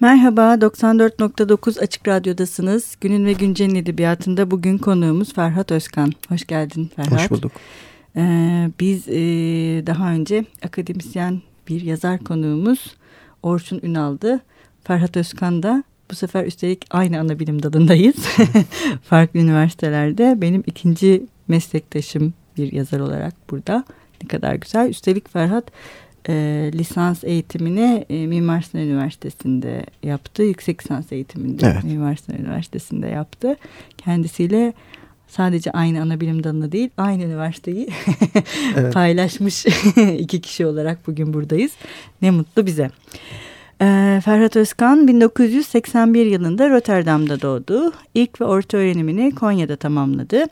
Merhaba, 94.9 Açık Radyo'dasınız. Günün ve Güncel'in edebiyatında bugün konuğumuz Ferhat Özkan. Hoş geldin Ferhat. Hoş bulduk. Ee, biz e, daha önce akademisyen bir yazar konuğumuz Orçun Ünal'dı. Ferhat Özkan da bu sefer üstelik aynı ana bilim dalındayız. Farklı üniversitelerde. Benim ikinci meslektaşım bir yazar olarak burada. Ne kadar güzel. Üstelik Ferhat e, lisans eğitimini e, Mimar Sinan Üniversitesi'nde yaptı. Yüksek lisans eğitiminde evet. Mimar Sinan Üniversitesi'nde yaptı. Kendisiyle sadece aynı ana bilim dalını değil aynı üniversiteyi evet. paylaşmış iki kişi olarak bugün buradayız. Ne mutlu bize. Ee, Ferhat Özkan 1981 yılında Rotterdam'da doğdu. İlk ve orta öğrenimini Konya'da tamamladı.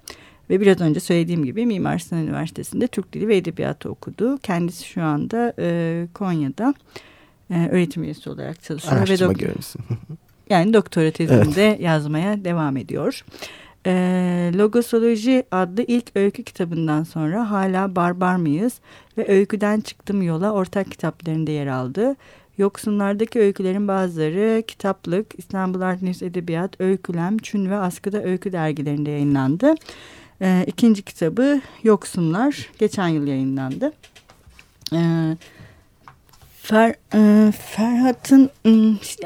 Ve biraz önce söylediğim gibi Mimar Sinan Üniversitesi'nde Türk Dili ve Edebiyatı okudu. Kendisi şu anda e, Konya'da e, öğretim üyesi olarak çalışıyor. Araştırma ve görevlisi. yani doktora tezinde evet. yazmaya devam ediyor. E, Logosoloji adlı ilk öykü kitabından sonra hala barbar mıyız ve öyküden çıktım yola ortak kitaplarında yer aldı. Yoksunlardaki öykülerin bazıları kitaplık, İstanbul Art News Edebiyat, Öykülem, Çün ve Askıda Öykü dergilerinde yayınlandı. E, ikinci kitabı Yoksunlar geçen yıl yayınlandı. E, Fer, e, Ferhat'ın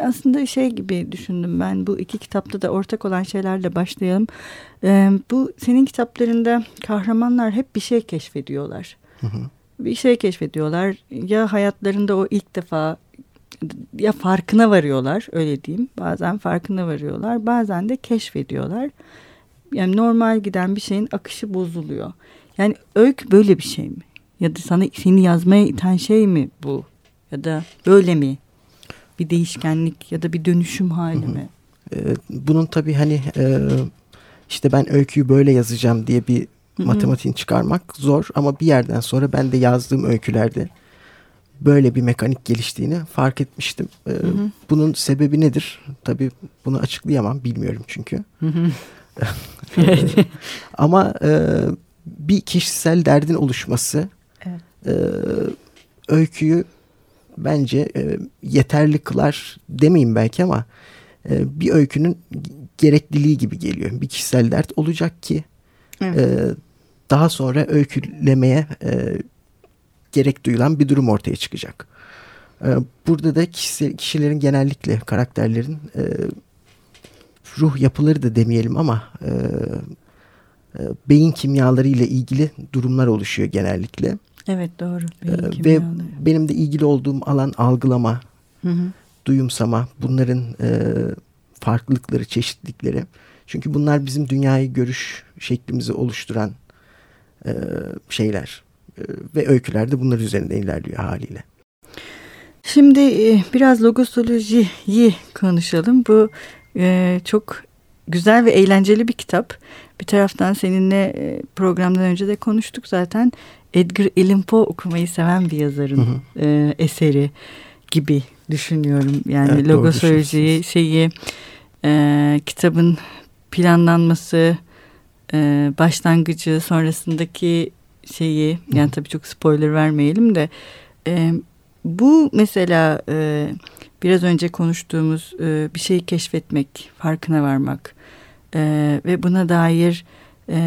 aslında şey gibi düşündüm ben bu iki kitapta da ortak olan şeylerle başlayalım. E, bu senin kitaplarında kahramanlar hep bir şey keşfediyorlar. Hı hı. Bir şey keşfediyorlar ya hayatlarında o ilk defa ya farkına varıyorlar öyle diyeyim. Bazen farkına varıyorlar bazen de keşfediyorlar yani normal giden bir şeyin akışı bozuluyor. Yani öykü böyle bir şey mi? Ya da sana seni yazmaya iten şey mi bu? Ya da böyle mi? Bir değişkenlik ya da bir dönüşüm hali mi? Bunun tabii hani e, işte ben öyküyü böyle yazacağım diye bir matematiğini çıkarmak zor ama bir yerden sonra ben de yazdığım öykülerde böyle bir mekanik geliştiğini fark etmiştim. Bunun sebebi nedir? Tabii bunu açıklayamam bilmiyorum çünkü. Ama e, bir kişisel derdin oluşması evet. e, öyküyü bence e, yeterli kılar demeyeyim belki ama e, bir öykünün gerekliliği gibi geliyor. Bir kişisel dert olacak ki evet. e, daha sonra öykülemeye e, gerek duyulan bir durum ortaya çıkacak. E, burada da kişi, kişilerin genellikle karakterlerin e, ruh yapıları da demeyelim ama e, e, beyin kimyaları ile ilgili durumlar oluşuyor genellikle. Evet doğru. Beyin e, ve benim de ilgili olduğum alan algılama, hı hı. duyumsama, bunların e, farklılıkları, çeşitlilikleri. Çünkü bunlar bizim dünyayı görüş şeklimizi oluşturan e, şeyler. E, ve öyküler de bunlar üzerinde ilerliyor haliyle. Şimdi e, biraz logosolojiyi konuşalım. Bu e, çok güzel ve eğlenceli bir kitap. Bir taraftan seninle e, programdan önce de konuştuk zaten. Edgar Allan Poe okumayı seven bir yazarın hı hı. E, eseri gibi düşünüyorum. Yani evet, logosolojiyi şeyi e, kitabın planlanması e, başlangıcı sonrasındaki şeyi yani tabii çok spoiler vermeyelim de e, bu mesela e, biraz önce konuştuğumuz e, bir şeyi keşfetmek, farkına varmak e, ve buna dair e,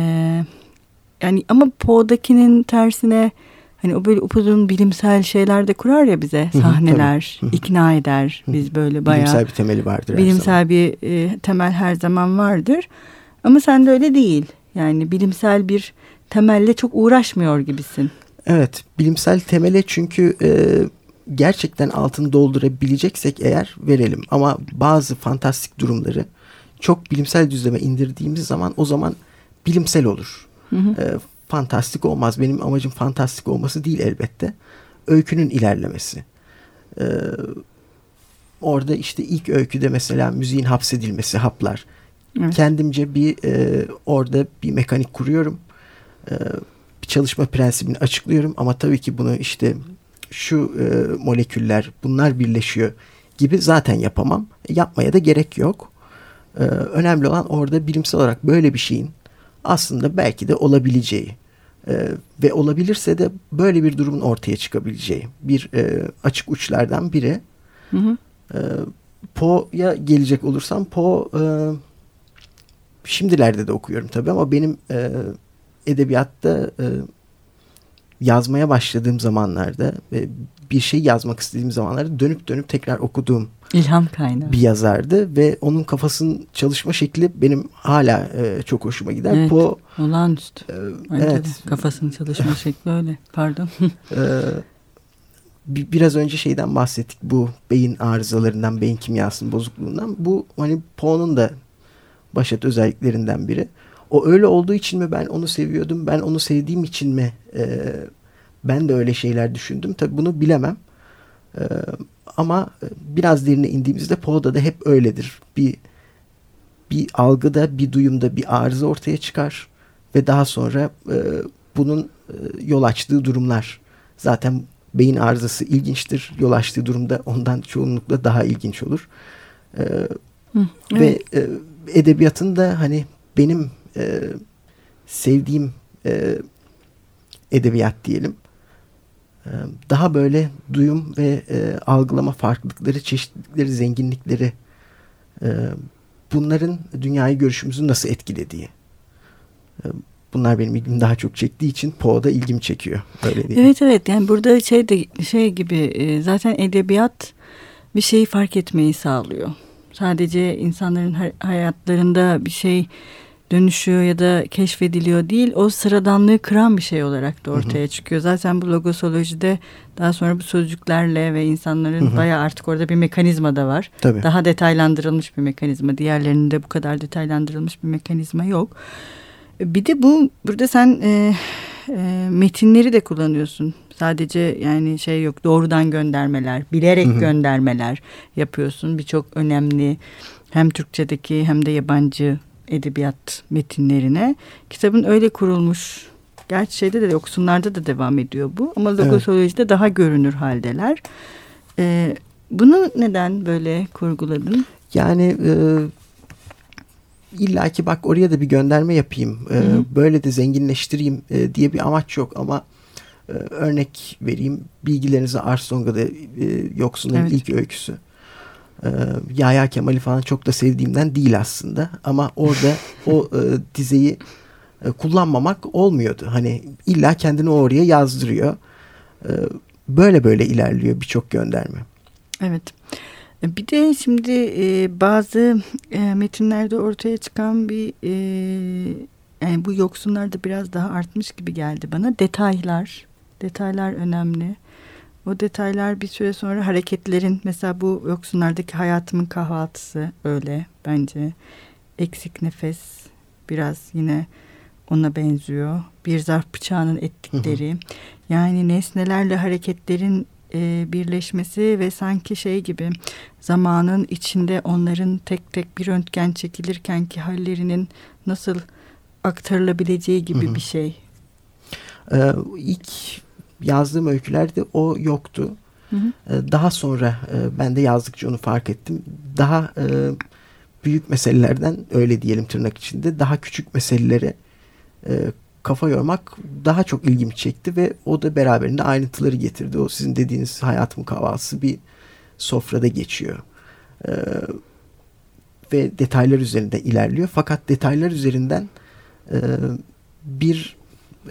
yani ama Poe'dakinin tersine hani o böyle upuzun bilimsel şeyler de kurar ya bize sahneler ikna eder biz böyle bayağı bilimsel bir temeli vardır bilimsel bir e, temel her zaman vardır. Ama sen de öyle değil. Yani bilimsel bir temelle çok uğraşmıyor gibisin. Evet bilimsel temele çünkü e, gerçekten altını doldurabileceksek eğer verelim. Ama bazı fantastik durumları çok bilimsel düzleme indirdiğimiz zaman o zaman bilimsel olur. Hı hı. E, fantastik olmaz. Benim amacım fantastik olması değil elbette. Öykünün ilerlemesi. E, orada işte ilk öyküde mesela müziğin hapsedilmesi, haplar. Evet. Kendimce bir e, orada bir mekanik kuruyorum. E, bir çalışma prensibini açıklıyorum ama tabii ki bunu işte şu e, moleküller bunlar birleşiyor gibi zaten yapamam. Yapmaya da gerek yok. E, önemli olan orada bilimsel olarak böyle bir şeyin aslında belki de olabileceği e, ve olabilirse de böyle bir durumun ortaya çıkabileceği bir e, açık uçlardan biri. Hı hı. E, Poe'ya gelecek olursam Poe e, şimdilerde de okuyorum tabii ama benim e, edebiyatta e, yazmaya başladığım zamanlarda ve bir şey yazmak istediğim zamanlarda dönüp dönüp tekrar okuduğum ilham kaynağı bir yazardı ve onun kafasının çalışma şekli benim hala e, çok hoşuma gider. Evet, Poe olağanüstü. e, evet. Kafasının çalışma şekli öyle. Pardon. e, biraz önce şeyden bahsettik bu beyin arızalarından, beyin kimyasının bozukluğundan. Bu hani Poe'nun da başat özelliklerinden biri. O öyle olduğu için mi ben onu seviyordum, ben onu sevdiğim için mi e, ben de öyle şeyler düşündüm. Tabii bunu bilemem. E, ama biraz derine indiğimizde Poe'da da hep öyledir. Bir bir algıda, bir duyumda bir arıza ortaya çıkar ve daha sonra e, bunun e, yol açtığı durumlar zaten beyin arızası ilginçtir. Yol açtığı durumda ondan çoğunlukla daha ilginç olur. E, Hı, evet. Ve e, edebiyatın da hani benim e, sevdiğim e, edebiyat diyelim. E, daha böyle duyum ve e, algılama farklılıkları, çeşitlilikleri, zenginlikleri e, bunların dünyayı görüşümüzü nasıl etkilediği. E, bunlar benim ilgimi daha çok çektiği için Poe'da ilgimi çekiyor. Öyle değil. Evet evet yani burada şey de şey gibi e, zaten edebiyat bir şeyi fark etmeyi sağlıyor. Sadece insanların hayatlarında bir şey dönüşüyor ya da keşfediliyor değil. O sıradanlığı kıran bir şey olarak da ortaya hı hı. çıkıyor. Zaten bu logosolojide daha sonra bu sözcüklerle ve insanların hı hı. bayağı artık orada bir mekanizma da var. Tabii. Daha detaylandırılmış bir mekanizma. Diğerlerinde bu kadar detaylandırılmış bir mekanizma yok. Bir de bu burada sen e, e, metinleri de kullanıyorsun. Sadece yani şey yok doğrudan göndermeler, bilerek hı hı. göndermeler yapıyorsun. Birçok önemli hem Türkçedeki hem de yabancı edebiyat metinlerine. Kitabın öyle kurulmuş. Gerçi şeyde de yoksunlarda da devam ediyor bu. Ama logosolojide evet. daha görünür haldeler. Ee, bunu neden böyle kurguladın? Yani e, illa ki bak oraya da bir gönderme yapayım. E, böyle de zenginleştireyim e, diye bir amaç yok ama e, örnek vereyim. Bilgilerinize Arsonga'da e, Yoksunların evet. ilk öyküsü e, Yahya Kemal'i falan çok da sevdiğimden değil aslında. Ama orada o e, dizeyi e, kullanmamak olmuyordu. Hani illa kendini oraya yazdırıyor. E, böyle böyle ilerliyor birçok gönderme. Evet. E, bir de şimdi e, bazı e, metinlerde ortaya çıkan bir e, yani bu yoksunlar da biraz daha artmış gibi geldi bana. Detaylar, detaylar önemli. O detaylar bir süre sonra hareketlerin mesela bu yoksunlardaki hayatımın kahvaltısı öyle bence. Eksik nefes biraz yine ona benziyor. Bir zarf bıçağının ettikleri. Hı hı. Yani nesnelerle hareketlerin e, birleşmesi ve sanki şey gibi zamanın içinde onların tek tek bir röntgen çekilirken ki hallerinin nasıl aktarılabileceği gibi hı hı. bir şey. Ee, ilk yazdığım öykülerde o yoktu. Hı hı. Ee, daha sonra e, ben de yazdıkça onu fark ettim. Daha e, büyük meselelerden öyle diyelim tırnak içinde daha küçük meselelere e, kafa yormak daha çok ilgimi çekti ve o da beraberinde ayrıntıları getirdi. O sizin dediğiniz hayatım kahvaltısı bir sofrada geçiyor. Ee, ve detaylar üzerinde ilerliyor. Fakat detaylar üzerinden e, bir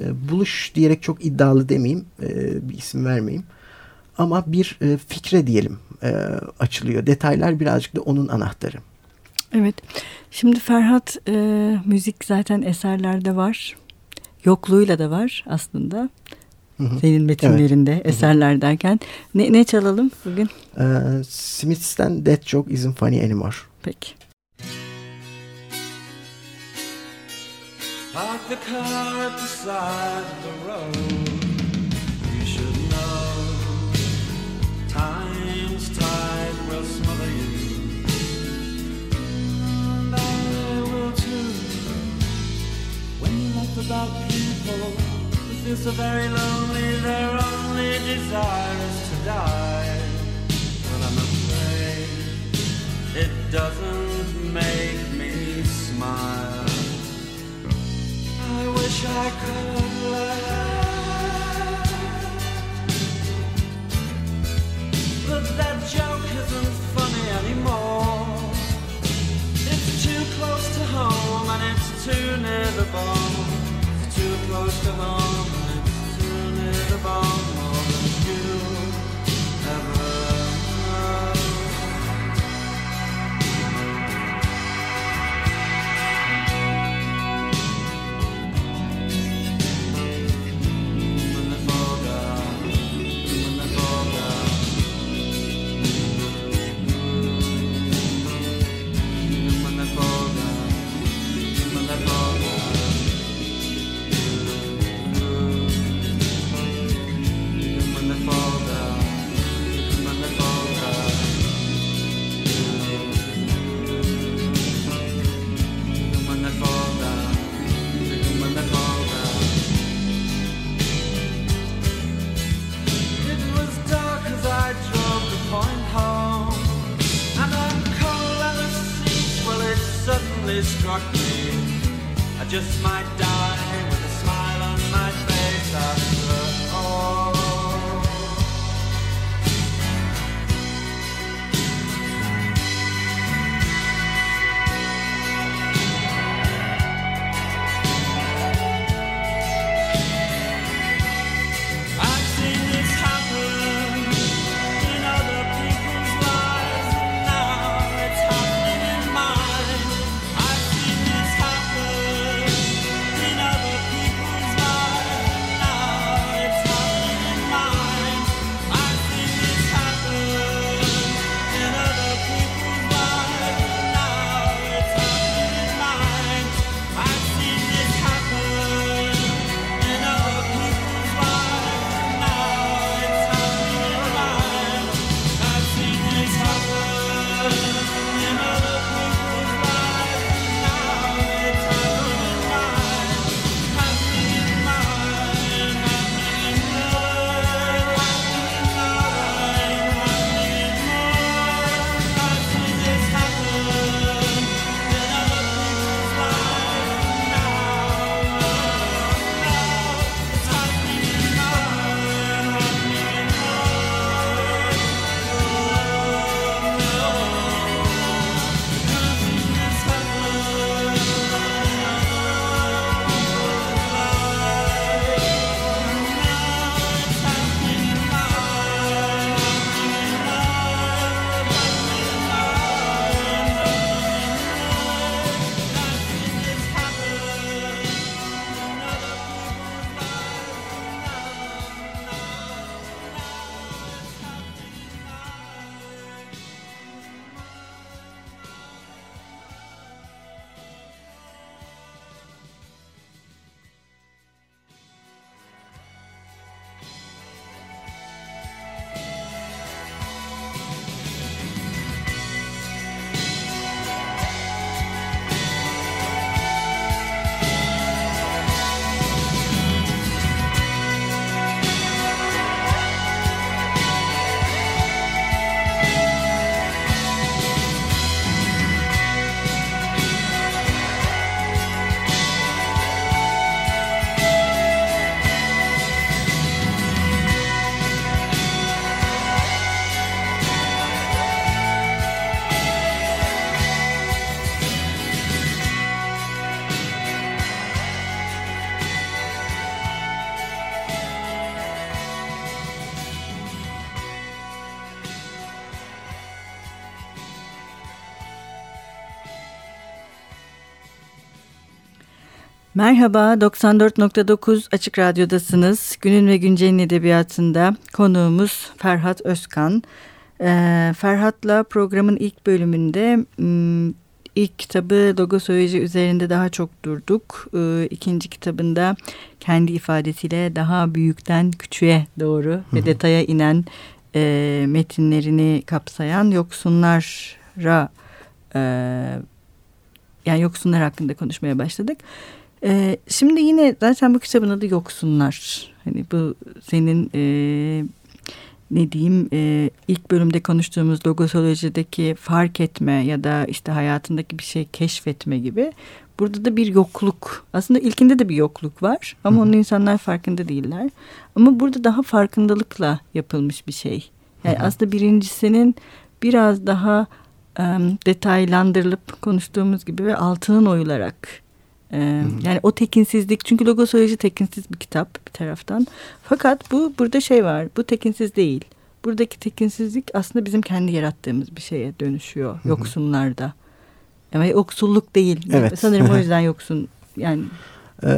e, buluş diyerek çok iddialı demeyeyim, e, bir isim vermeyeyim. Ama bir e, fikre diyelim e, açılıyor. Detaylar birazcık da onun anahtarı. Evet. Şimdi Ferhat e, müzik zaten eserlerde var. Yokluğuyla da var aslında. Hı hı. Senin metinlerinde evet. eserler derken. Ne, ne çalalım bugün? Ee, Smiths'ten That Joke Isn't Funny Anymore. Peki. Park the car at the side of the road. You should know time's tide will smother you. And I will too. When you laugh about people who feel so very lonely, their only desire is to die. But I'm afraid it doesn't make me smile. But that joke isn't funny anymore. It's too close to home and it's too near the bone. It's too close to home. Merhaba, 94.9 Açık Radyo'dasınız. Günün ve Güncel'in edebiyatında konuğumuz Ferhat Özkan. Ee, Ferhat'la programın ilk bölümünde ilk kitabı logosoloji üzerinde daha çok durduk. Ee, ikinci kitabında kendi ifadesiyle daha büyükten küçüğe doğru ve detaya inen e, metinlerini kapsayan yoksunlara e, yani yoksunlar hakkında konuşmaya başladık. Ee, şimdi yine zaten bu kitabın adı Yoksunlar. Hani bu senin e, ne diyeyim e, ilk bölümde konuştuğumuz logosolojideki fark etme ya da işte hayatındaki bir şey keşfetme gibi. Burada da bir yokluk. Aslında ilkinde de bir yokluk var ama onun insanlar farkında değiller. Ama burada daha farkındalıkla yapılmış bir şey. Yani aslında birincisinin biraz daha e, detaylandırılıp konuştuğumuz gibi ve altının oyularak ee, yani o tekinsizlik çünkü logosoloji tekinsiz bir kitap bir taraftan. Fakat bu burada şey var bu tekinsiz değil. Buradaki tekinsizlik aslında bizim kendi yarattığımız bir şeye dönüşüyor yoksunlarda. Ama yoksulluk değil. Evet. Sanırım o yüzden yoksun yani. Ee,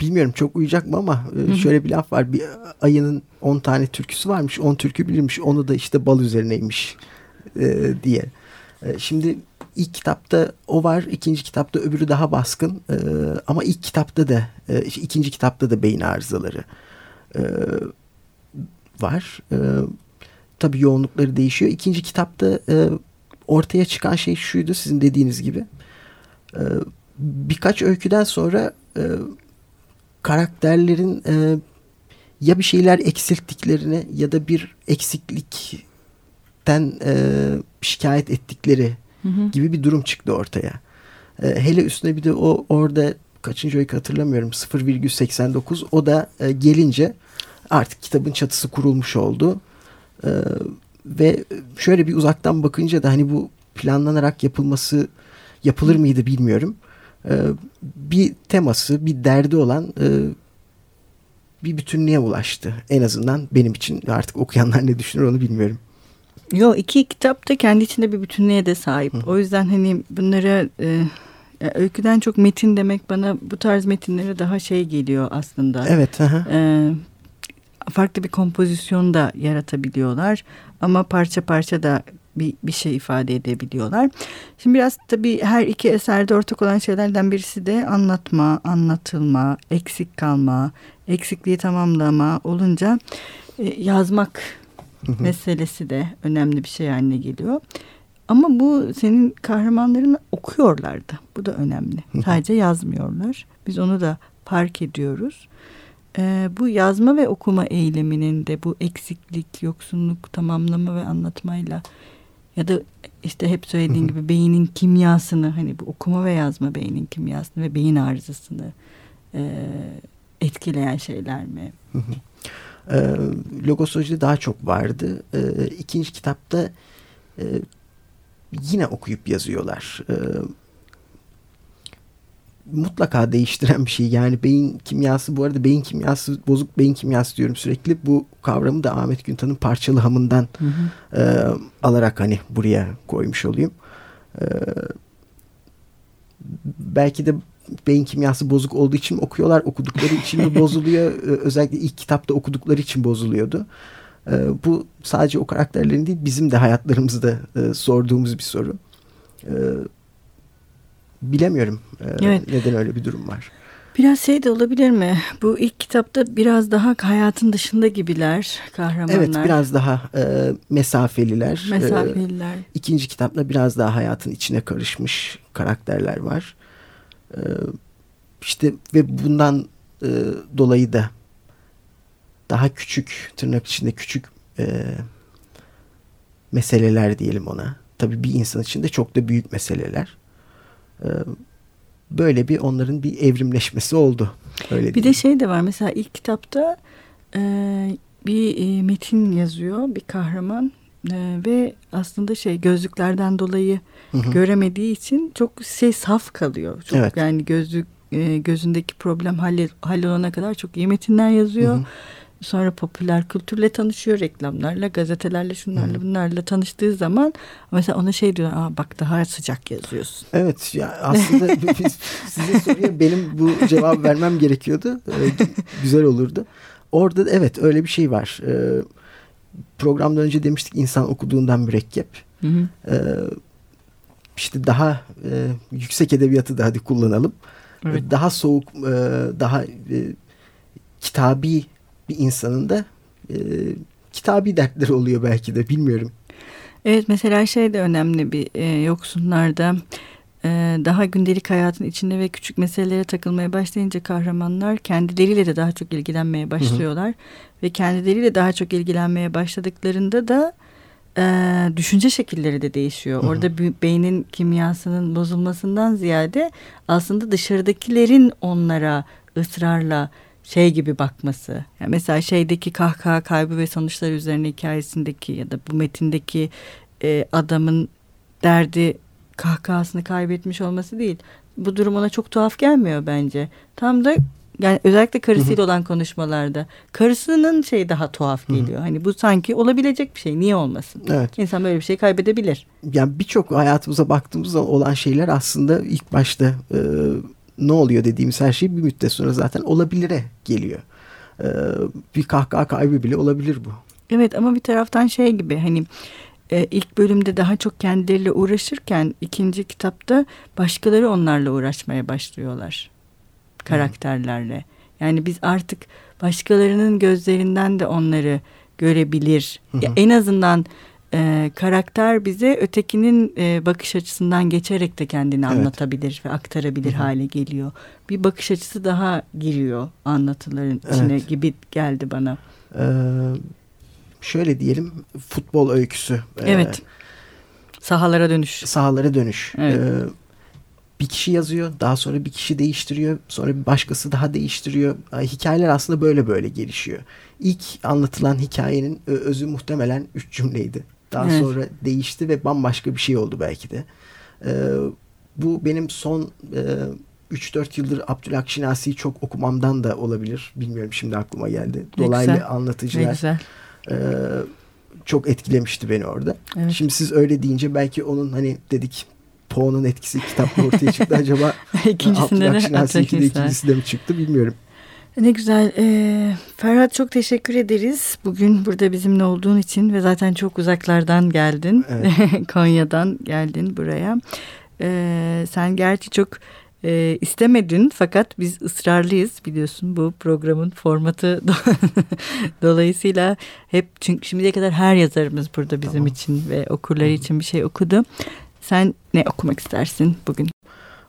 bilmiyorum çok uyacak mı ama e, şöyle bir laf var. Bir ayının 10 tane türküsü varmış. 10 türkü bilirmiş. Onu da işte bal üzerineymiş e, diye. E, şimdi ilk kitapta o var. ikinci kitapta öbürü daha baskın. E, ama ilk kitapta da e, ikinci kitapta da beyin arızaları e, var. E, tabii yoğunlukları değişiyor. İkinci kitapta e, ortaya çıkan şey şuydu sizin dediğiniz gibi. E, birkaç öyküden sonra e, karakterlerin e, ya bir şeyler eksilttiklerini ya da bir eksiklikten e, şikayet ettikleri Hı gibi bir durum çıktı ortaya. E, hele üstüne bir de o orada kaçıncı öykü hatırlamıyorum 0,89 o da e, gelince artık kitabın çatısı kurulmuş oldu. E, ve şöyle bir uzaktan bakınca da hani bu planlanarak yapılması yapılır mıydı bilmiyorum. E, bir teması, bir derdi olan e, bir bütünlüğe ulaştı. En azından benim için artık okuyanlar ne düşünür onu bilmiyorum. Yo iki kitap da kendi içinde bir bütünlüğe de sahip. Hı. O yüzden hani bunlara e, öyküden çok metin demek bana bu tarz metinlere daha şey geliyor aslında. Evet. Aha. E, farklı bir kompozisyon da yaratabiliyorlar ama parça parça da bir, bir şey ifade edebiliyorlar. Şimdi biraz tabii her iki eserde ortak olan şeylerden birisi de anlatma, anlatılma, eksik kalma, eksikliği tamamlama olunca e, yazmak meselesi de önemli bir şey haline geliyor. Ama bu senin kahramanların okuyorlardı. Bu da önemli. Sadece yazmıyorlar. Biz onu da fark ediyoruz. Ee, bu yazma ve okuma eyleminin de bu eksiklik, yoksunluk, tamamlama ve anlatmayla ya da işte hep söylediğin gibi beynin kimyasını hani bu okuma ve yazma beynin kimyasını ve beyin arızasını e, etkileyen şeyler mi? E, logosoloji daha çok vardı. E, ikinci kitapta e, yine okuyup yazıyorlar. E, mutlaka değiştiren bir şey. Yani beyin kimyası bu arada beyin kimyası bozuk beyin kimyası diyorum sürekli. Bu kavramı da Ahmet Güntan'ın parçalı hamından hı hı. E, alarak hani buraya koymuş olayım. E, belki de beyin kimyası bozuk olduğu için mi okuyorlar, okudukları için mi bozuluyor? E, özellikle ilk kitapta okudukları için bozuluyordu. E, bu sadece o karakterlerin değil bizim de hayatlarımızda e, sorduğumuz bir soru. E, bilemiyorum e, evet. neden öyle bir durum var. Biraz şey de olabilir mi? Bu ilk kitapta biraz daha hayatın dışında gibiler kahramanlar. Evet biraz daha e, mesafeliler. Mesafeliler. E, ikinci kitapta biraz daha hayatın içine karışmış karakterler var. E, işte ve bundan e, dolayı da daha küçük tırnak içinde küçük e, meseleler diyelim ona. Tabii bir insan için de çok da büyük meseleler. E, böyle bir onların bir evrimleşmesi oldu. Öyle bir diyeyim. de şey de var mesela ilk kitapta e, bir e, metin yazıyor bir kahraman e, ve aslında şey gözlüklerden dolayı hı hı. göremediği için çok şey saf kalıyor. Çok evet. yani gözlük e, gözündeki problem halle, hallolana kadar çok iyi metinler yazıyor. Hı hı. Sonra popüler kültürle tanışıyor, reklamlarla, gazetelerle, şunlarla, hmm. bunlarla tanıştığı zaman mesela ona şey diyor, Aa, bak daha sıcak yazıyorsun. Evet, ya aslında biz, size soruya benim bu cevap vermem gerekiyordu. Ee, güzel olurdu. Orada evet öyle bir şey var. Ee, programdan önce demiştik insan okuduğundan mürekkep. Hı hı. Ee, işte daha e, yüksek edebiyatı da hadi kullanalım. Evet. Daha soğuk, e, daha e, kitabi bir insanın da e, kitabi dertleri oluyor belki de bilmiyorum. Evet mesela şey de önemli bir e, yoksunlarda e, daha gündelik hayatın içinde ve küçük meselelere takılmaya başlayınca kahramanlar kendileriyle de daha çok ilgilenmeye başlıyorlar. Hı hı. Ve kendileriyle daha çok ilgilenmeye başladıklarında da e, düşünce şekilleri de değişiyor. Hı hı. Orada beynin kimyasının bozulmasından ziyade aslında dışarıdakilerin onlara ısrarla şey gibi bakması. Yani mesela şeydeki kahkaha kaybı ve sonuçlar üzerine hikayesindeki ya da bu metindeki e, adamın derdi kahkahasını kaybetmiş olması değil. Bu durum ona çok tuhaf gelmiyor bence. Tam da yani özellikle karısıyla olan konuşmalarda karısının şey daha tuhaf geliyor. Hani bu sanki olabilecek bir şey. Niye olmasın? Evet. İnsan böyle bir şey kaybedebilir. Yani birçok hayatımıza baktığımızda olan şeyler aslında ilk başta e, ne oluyor dediğimiz her şey bir müddet sonra zaten olabilire geliyor. Ee, bir kahkaha kaybı bile olabilir bu. Evet ama bir taraftan şey gibi hani e, ilk bölümde daha çok kendileriyle uğraşırken ikinci kitapta başkaları onlarla uğraşmaya başlıyorlar. Karakterlerle. Yani biz artık başkalarının gözlerinden de onları görebilir. Hı hı. Ya en azından e, karakter bize ötekinin e, bakış açısından geçerek de kendini evet. anlatabilir ve aktarabilir Hı-hı. hale geliyor. Bir bakış açısı daha giriyor anlatıların içine evet. gibi geldi bana. Ee, şöyle diyelim futbol öyküsü. Ee, evet. Sahalara dönüş. Sahalara dönüş. Evet. Ee, bir kişi yazıyor, daha sonra bir kişi değiştiriyor, sonra bir başkası daha değiştiriyor. Ay, Hikayeler aslında böyle böyle gelişiyor. İlk anlatılan hikayenin ö- özü muhtemelen üç cümleydi. Daha Evet. sonra değişti ve bambaşka bir şey oldu belki de. Ee, bu benim son e, 3-4 yıldır Abdülhak Şinasi'yi çok okumamdan da olabilir. Bilmiyorum şimdi aklıma geldi. Ne Dolaylı. Ne anlatıcılar güzel. E, çok etkilemişti beni orada. Evet. Şimdi siz öyle deyince belki onun hani dedik Poe'nun etkisi kitapta ortaya çıktı. Acaba İkincisinde de Şinasi Abdülhak 2'de Şinasi. ikincisi de mi çıktı bilmiyorum. Ne güzel. Ee, Ferhat çok teşekkür ederiz. Bugün burada bizimle olduğun için ve zaten çok uzaklardan geldin. Evet. Konya'dan geldin buraya. Ee, sen gerçi çok e, istemedin fakat biz ısrarlıyız biliyorsun bu programın formatı do- dolayısıyla hep çünkü şimdiye kadar her yazarımız burada bizim Tamam. için ve okurları için bir şey okudu. Sen ne okumak istersin bugün?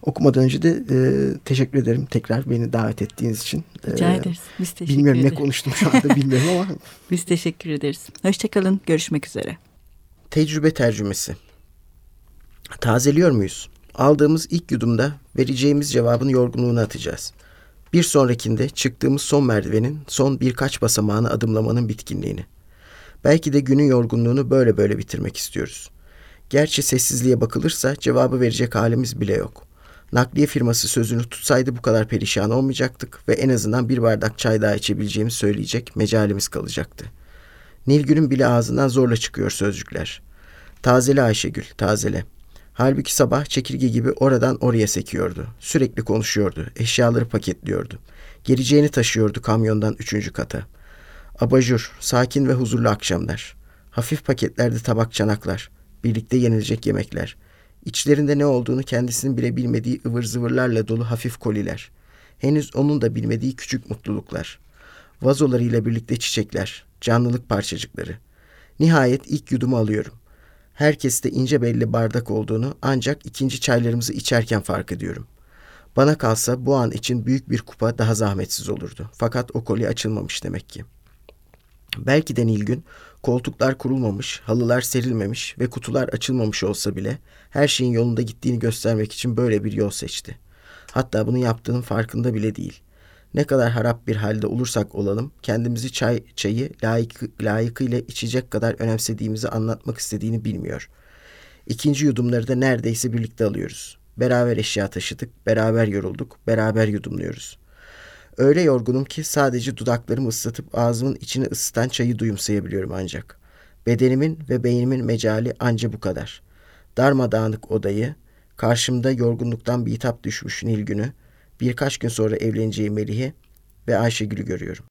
Okumadan önce de e, teşekkür ederim tekrar beni davet ettiğiniz için. Rica E, ederiz. Biz teşekkür Bilmiyorum ne ederiz. konuştum şu anda bilmiyorum ama Biz teşekkür ederiz. Hoşçakalın. Görüşmek üzere. Tecrübe tercümesi. Tazeliyor muyuz? Aldığımız ilk yudumda vereceğimiz cevabın yorgunluğunu atacağız. Bir sonrakinde çıktığımız son merdivenin son birkaç basamağını adımlamanın bitkinliğini. Belki de günün yorgunluğunu böyle böyle bitirmek istiyoruz. Gerçi sessizliğe bakılırsa cevabı verecek halimiz bile yok. Nakliye firması sözünü tutsaydı bu kadar perişan olmayacaktık ve en azından bir bardak çay daha içebileceğimizi söyleyecek mecalimiz kalacaktı. Nilgün'ün bile ağzından zorla çıkıyor sözcükler. Tazele Ayşegül, tazele. Halbuki sabah çekirge gibi oradan oraya sekiyordu. Sürekli konuşuyordu, eşyaları paketliyordu. Geleceğini taşıyordu kamyondan üçüncü kata. Abajur, sakin ve huzurlu akşamlar. Hafif paketlerde tabak çanaklar. Birlikte yenilecek yemekler. İçlerinde ne olduğunu kendisinin bile bilmediği ıvır zıvırlarla dolu hafif koliler. Henüz onun da bilmediği küçük mutluluklar. Vazolarıyla birlikte çiçekler, canlılık parçacıkları. Nihayet ilk yudumu alıyorum. Herkeste ince belli bardak olduğunu ancak ikinci çaylarımızı içerken fark ediyorum. Bana kalsa bu an için büyük bir kupa daha zahmetsiz olurdu. Fakat o koli açılmamış demek ki. Belki de Nilgün koltuklar kurulmamış, halılar serilmemiş ve kutular açılmamış olsa bile her şeyin yolunda gittiğini göstermek için böyle bir yol seçti. Hatta bunu yaptığının farkında bile değil. Ne kadar harap bir halde olursak olalım, kendimizi çay çayı layık, layıkıyla içecek kadar önemsediğimizi anlatmak istediğini bilmiyor. İkinci yudumları da neredeyse birlikte alıyoruz. Beraber eşya taşıdık, beraber yorulduk, beraber yudumluyoruz. Öyle yorgunum ki sadece dudaklarımı ıslatıp ağzımın içini ısıtan çayı duyumsayabiliyorum ancak. Bedenimin ve beynimin mecali anca bu kadar. Darmadağınık odayı, karşımda yorgunluktan bitap düşmüş Nilgün'ü, birkaç gün sonra evleneceği Melih'i ve Ayşegül'ü görüyorum.